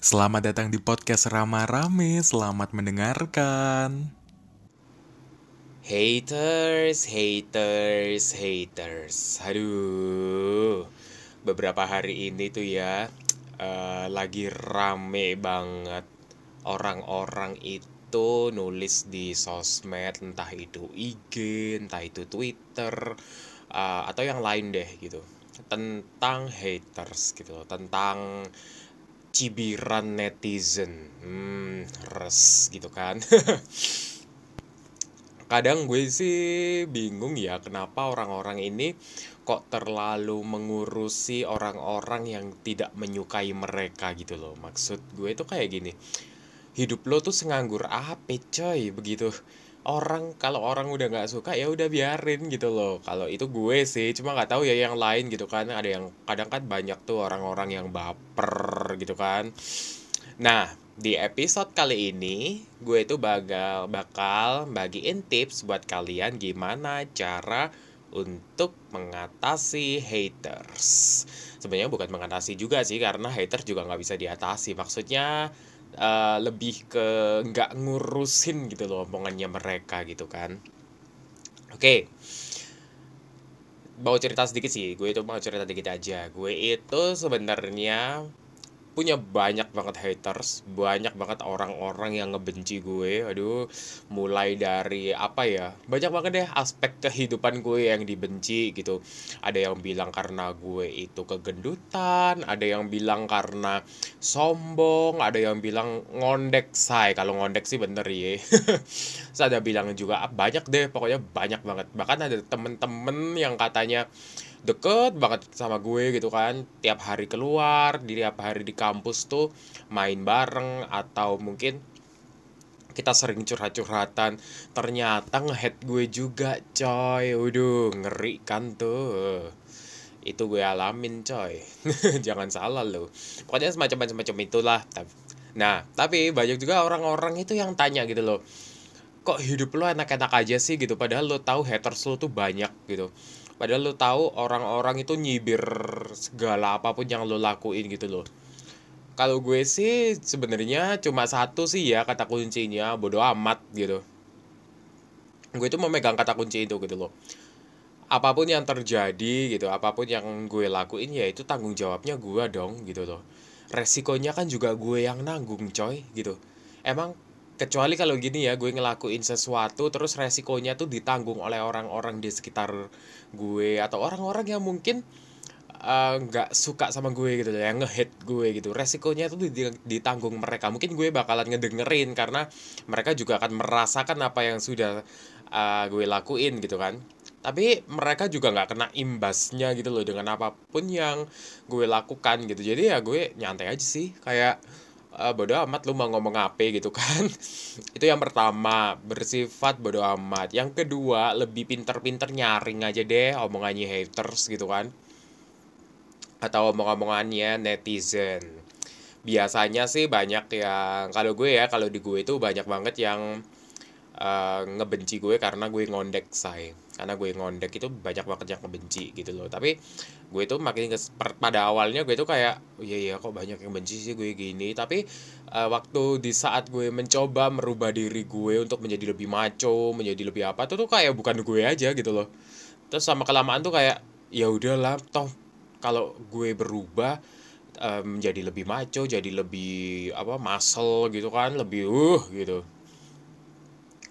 Selamat datang di podcast Rama Rame, selamat mendengarkan. Haters, haters, haters. Aduh, beberapa hari ini tuh ya uh, lagi rame banget orang-orang itu nulis di sosmed, entah itu IG, entah itu Twitter, uh, atau yang lain deh gitu, tentang haters gitu, tentang cibiran netizen. Hmm res gitu kan. Kadang gue sih bingung ya kenapa orang-orang ini kok terlalu mengurusi orang-orang yang tidak menyukai mereka gitu loh. Maksud gue itu kayak gini hidup lo tuh senganggur apa coy begitu. Orang kalau orang udah nggak suka ya udah biarin gitu loh. Kalau itu gue sih cuma nggak tahu ya yang lain gitu kan. Ada yang kadang kan banyak tuh orang-orang yang baper gitu kan. Nah di episode kali ini gue itu bakal bakal bagiin tips buat kalian gimana cara untuk mengatasi haters. Sebenarnya bukan mengatasi juga sih karena haters juga nggak bisa diatasi. Maksudnya uh, lebih ke nggak ngurusin gitu loh omongannya mereka gitu kan. Oke. Okay. mau cerita sedikit sih gue itu mau cerita sedikit aja. Gue itu sebenarnya punya banyak banget haters, banyak banget orang-orang yang ngebenci gue. Aduh, mulai dari apa ya? Banyak banget deh aspek kehidupan gue yang dibenci gitu. Ada yang bilang karena gue itu kegendutan, ada yang bilang karena sombong, ada yang bilang ngondek say. Kalau ngondek sih bener ya. Saya ada bilang juga ah, banyak deh, pokoknya banyak banget. Bahkan ada temen-temen yang katanya deket banget sama gue gitu kan. Tiap hari keluar di tiap hari di kampus tuh main bareng atau mungkin kita sering curhat-curhatan. Ternyata ngehead gue juga coy. Waduh ngeri kan tuh. Itu gue alamin coy. Jangan salah lo pokoknya semacam macam itulah. Nah tapi banyak juga orang-orang itu yang tanya gitu loh kok hidup lo enak-enak aja sih gitu? Padahal lo tahu haters lo tuh banyak gitu. Padahal lo tahu orang-orang itu nyibir segala apa pun yang lo lakuin gitu loh. Kalau gue sih sebenarnya cuma satu sih ya kata kuncinya bodoh amat gitu. Gue itu memegang kata kunci itu gitu loh. Apa pun yang terjadi gitu apa pun yang gue lakuin ya itu tanggung jawabnya gue dong gitu loh. Resikonya kan juga gue yang nanggung coy gitu. Emang kecuali kalau gini ya gue ngelakuin sesuatu terus resikonya tuh ditanggung oleh orang-orang di sekitar gue atau orang-orang yang mungkin eh, nggak uh, suka sama gue gitu yang ngehit gue gitu. Resikonya tuh ditanggung mereka. Mungkin gue bakalan ngedengerin karena mereka juga akan merasakan apa yang sudah uh, gue lakuin gitu kan. Tapi mereka juga nggak kena imbasnya gitu loh dengan apa pun yang gue lakukan gitu. Jadi ya gue nyantai aja sih. Kayak uh, bodo amat lu mau ngomong apa gitu kan. Itu yang pertama bersifat bodo amat. Yang kedua lebih pinter-pinter nyaring aja deh omongannya haters gitu kan. Atau omong-omongannya netizen. Biasanya sih banyak yang kalau gue ya kalau di gue itu banyak banget yang uh, ngebenci gue karena gue ngondek say karena gue ngondek itu banyak banget yang ngebenci gitu loh. Tapi gue itu makin pada awalnya gue itu kayak oh, iya iya kok banyak yang benci sih gue gini. Tapi uh, waktu di saat gue mencoba merubah diri gue untuk menjadi lebih maco menjadi lebih apa tuh tuh kayak bukan gue aja gitu loh. Terus sama kelamaan tuh kayak ya udahlah toh kalau gue berubah um, menjadi lebih maco jadi lebih apa muscle gitu kan lebih uh gitu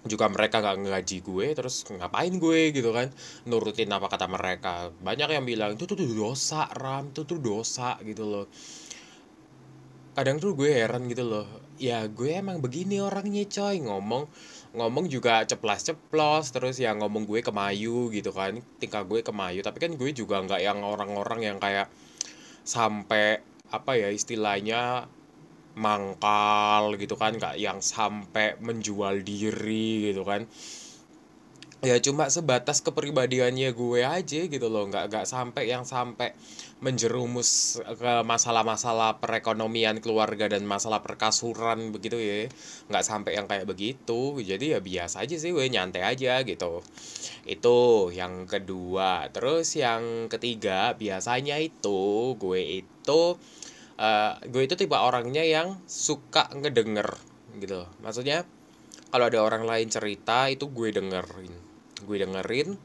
juga mereka nggak ngaji gue terus ngapain gue gitu kan nurutin apa kata mereka. Banyak yang bilang itu tuh, dosa ram itu tuh dosa gitu loh. Kadang tuh gue heran gitu loh ya gue emang begini orangnya coy. Ngomong ngomong juga ceplas ceplos terus ya ngomong gue kemayu gitu kan tingkah gue kemayu tapi kan gue juga nggak yang orang-orang yang kayak sampai apa ya istilahnya mangkal gitu kan nggak yang sampai menjual diri gitu kan. Ya cuma sebatas kepribadiannya gue aja gitu loh nggak nggak sampai yang sampai menjerumus ke masalah-masalah perekonomian keluarga dan masalah perkasuran begitu ya. Nggak sampai yang kayak begitu jadi ya biasa aja sih gue nyantai aja gitu. Itu yang kedua. Terus yang ketiga biasanya itu gue itu uh, gue itu tipe orangnya yang suka ngedenger gitu. Maksudnya kalau ada orang lain cerita itu gue dengerin. Gue dengerin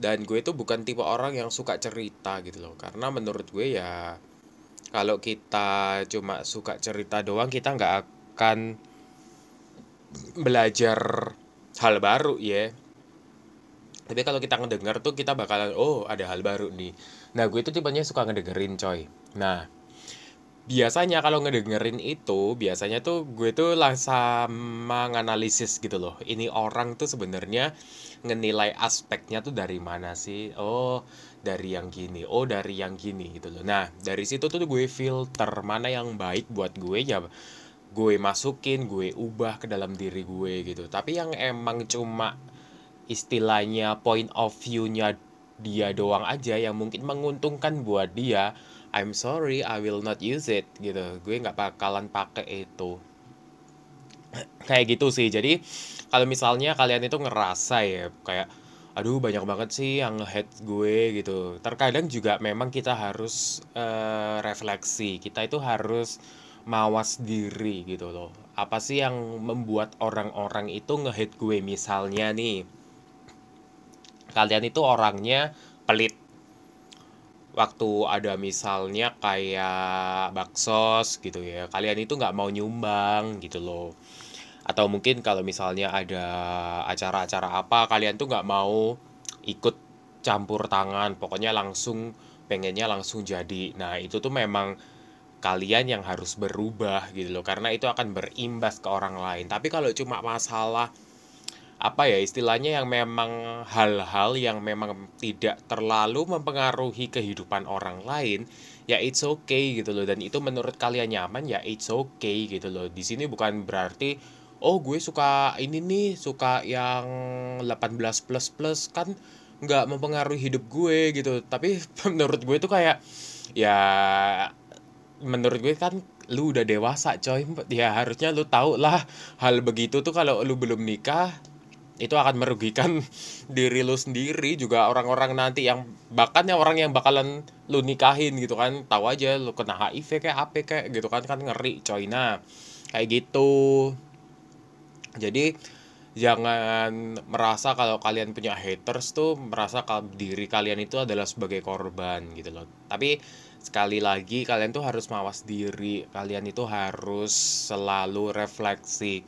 dan gue itu bukan tipe orang yang suka cerita gitu loh. Karena menurut gue ya kalau kita cuma suka cerita doang kita nggak akan belajar hal baru ya. Tapi kalau kita ngedenger tuh kita bakalan oh ada hal baru nih. Nah gue itu tipenya suka ngedengerin coy. Nah biasanya kalau ngedengerin itu biasanya tuh gue tuh langsung menganalisis gitu loh. Ini orang tuh sebenarnya ngenilai aspeknya tuh dari mana sih? Oh dari yang gini. Oh dari yang gini gitu loh. Nah dari situ tuh gue filter mana yang baik buat gue ya gue masukin gue ubah ke dalam diri gue gitu. Tapi yang emang cuma istilahnya point of view-nya dia doang aja yang mungkin menguntungkan buat dia I'm sorry I will not use it gitu. Gue nggak bakalan pakai itu. Kayak gitu sih. Jadi kalau misalnya kalian itu ngerasa ya kayak aduh banyak banget sih yang head gue gitu. Terkadang juga memang kita harus uh, refleksi. Kita itu harus mawas diri gitu loh. Apa sih yang membuat orang-orang itu ngehead gue? Misalnya nih kalian itu orangnya pelit waktu ada misalnya kayak baksos gitu ya kalian itu nggak mau nyumbang gitu loh. Atau mungkin kalau misalnya ada acara-acara apa kalian tuh nggak mau ikut campur tangan pokoknya langsung pengennya langsung jadi. Nah itu tuh memang kalian yang harus berubah gitu loh karena itu akan berimbas ke orang lain. Tapi kalau cuma masalah apa ya istilahnya yang memang hal-hal yang memang tidak terlalu mempengaruhi kehidupan orang lain ya it's okay gitu loh. Dan itu menurut kalian nyaman ya it's okay gitu loh. Di sini bukan berarti oh gue suka ini nih suka yang 18 plus plus kan nggak mempengaruhi hidup gue gitu. Tapi menurut gue itu kayak ya menurut gue kan lu udah dewasa coy. Ya harusnya lu tau lah hal begitu tuh kalau lu belum nikah itu akan merugikan diri lu sendiri juga orang-orang nanti yang bahkan yang orang yang bakalan lu nikahin gitu kan tahu aja lu kena HIV kayak apa kayak gitu kan kan ngeri coy. Nah kayak gitu. Jadi jangan merasa kalau kalian punya haters tuh merasa kalau diri kalian itu adalah sebagai korban gitu loh. Tapi sekali lagi kalian tuh harus mawas diri. Kalian itu harus selalu refleksi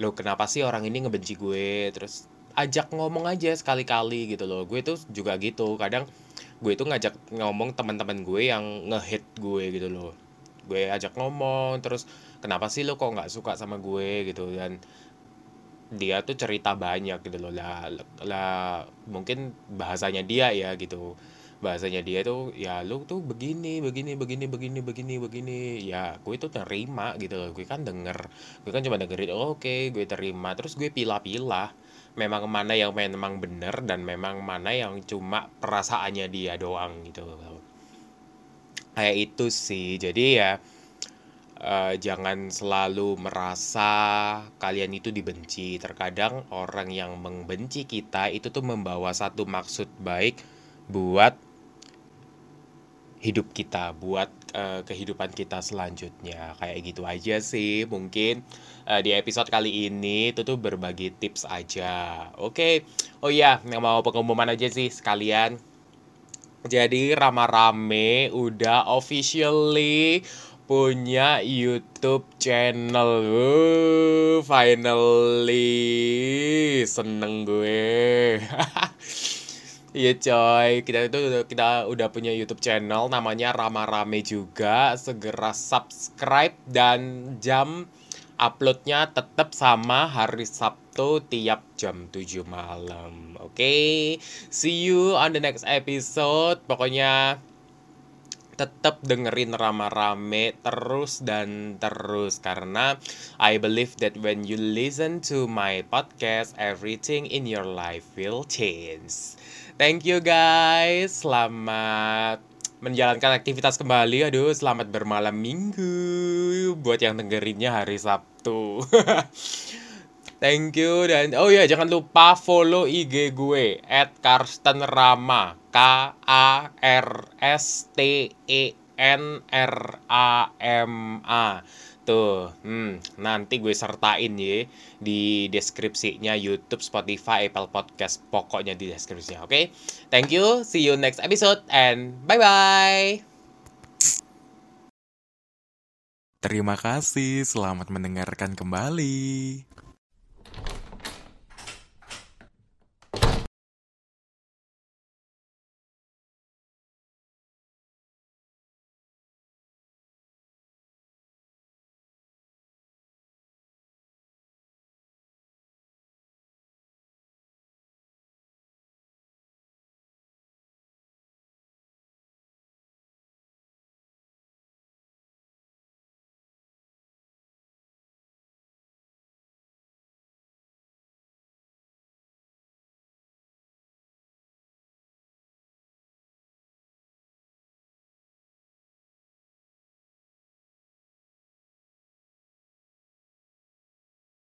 lo kenapa sih orang ini ngebenci gue? Terus ajak ngomong aja sekali-kali gitu loh. Gue tuh juga gitu. Kadang gue tuh ngajak ngomong teman-teman gue yang ngehit gue gitu loh. Gue ajak ngomong terus kenapa sih lo kok nggak suka sama gue? gitu. Dan dia tuh cerita banyak gitu loh. Lah lah mungkin bahasanya dia ya gitu bahasanya dia tuh ya lu tuh begini begini begini begini begini begini. Ya gue tuh terima gitu loh. Gue kan denger gue kan cuma dengerin oh, oke okay, gue terima. Terus gue pilah-pilah memang mana yang memang bener dan memang mana yang cuma perasaannya dia doang gitu loh. Kayak itu sih. Jadi ya uh, jangan selalu merasa kalian itu dibenci. Terkadang orang yang membenci kita itu tuh membawa satu maksud baik buat hidup kita, buat uh, kehidupan kita selanjutnya. Kayak gitu aja sih. Mungkin uh, di episode kali ini itu tuh berbagi tips aja. Oke. Okay. Oh iya, yang mau pengumuman aja sih sekalian. Jadi rama-rame udah officially punya YouTube channel. Uh, finally seneng gue. Iya coy, kita itu kita udah punya YouTube channel namanya Rama Rame juga. Segera subscribe dan jam uploadnya tetap sama hari Sabtu tiap jam 7 malam. Oke, okay? see you on the next episode. Pokoknya tetap dengerin rama-rame terus dan terus karena I believe that when you listen to my podcast everything in your life will change. Thank you guys. Selamat menjalankan aktivitas kembali. Aduh, selamat bermalam minggu buat yang dengerinnya hari Sabtu. Thank you dan oh ya jangan lupa follow IG gue at Karsten Rama K A R S T E N R A M A tuh hmm, nanti gue sertain ya di deskripsinya YouTube Spotify Apple Podcast pokoknya di deskripsinya oke okay? thank you see you next episode and bye bye Terima kasih, selamat mendengarkan kembali.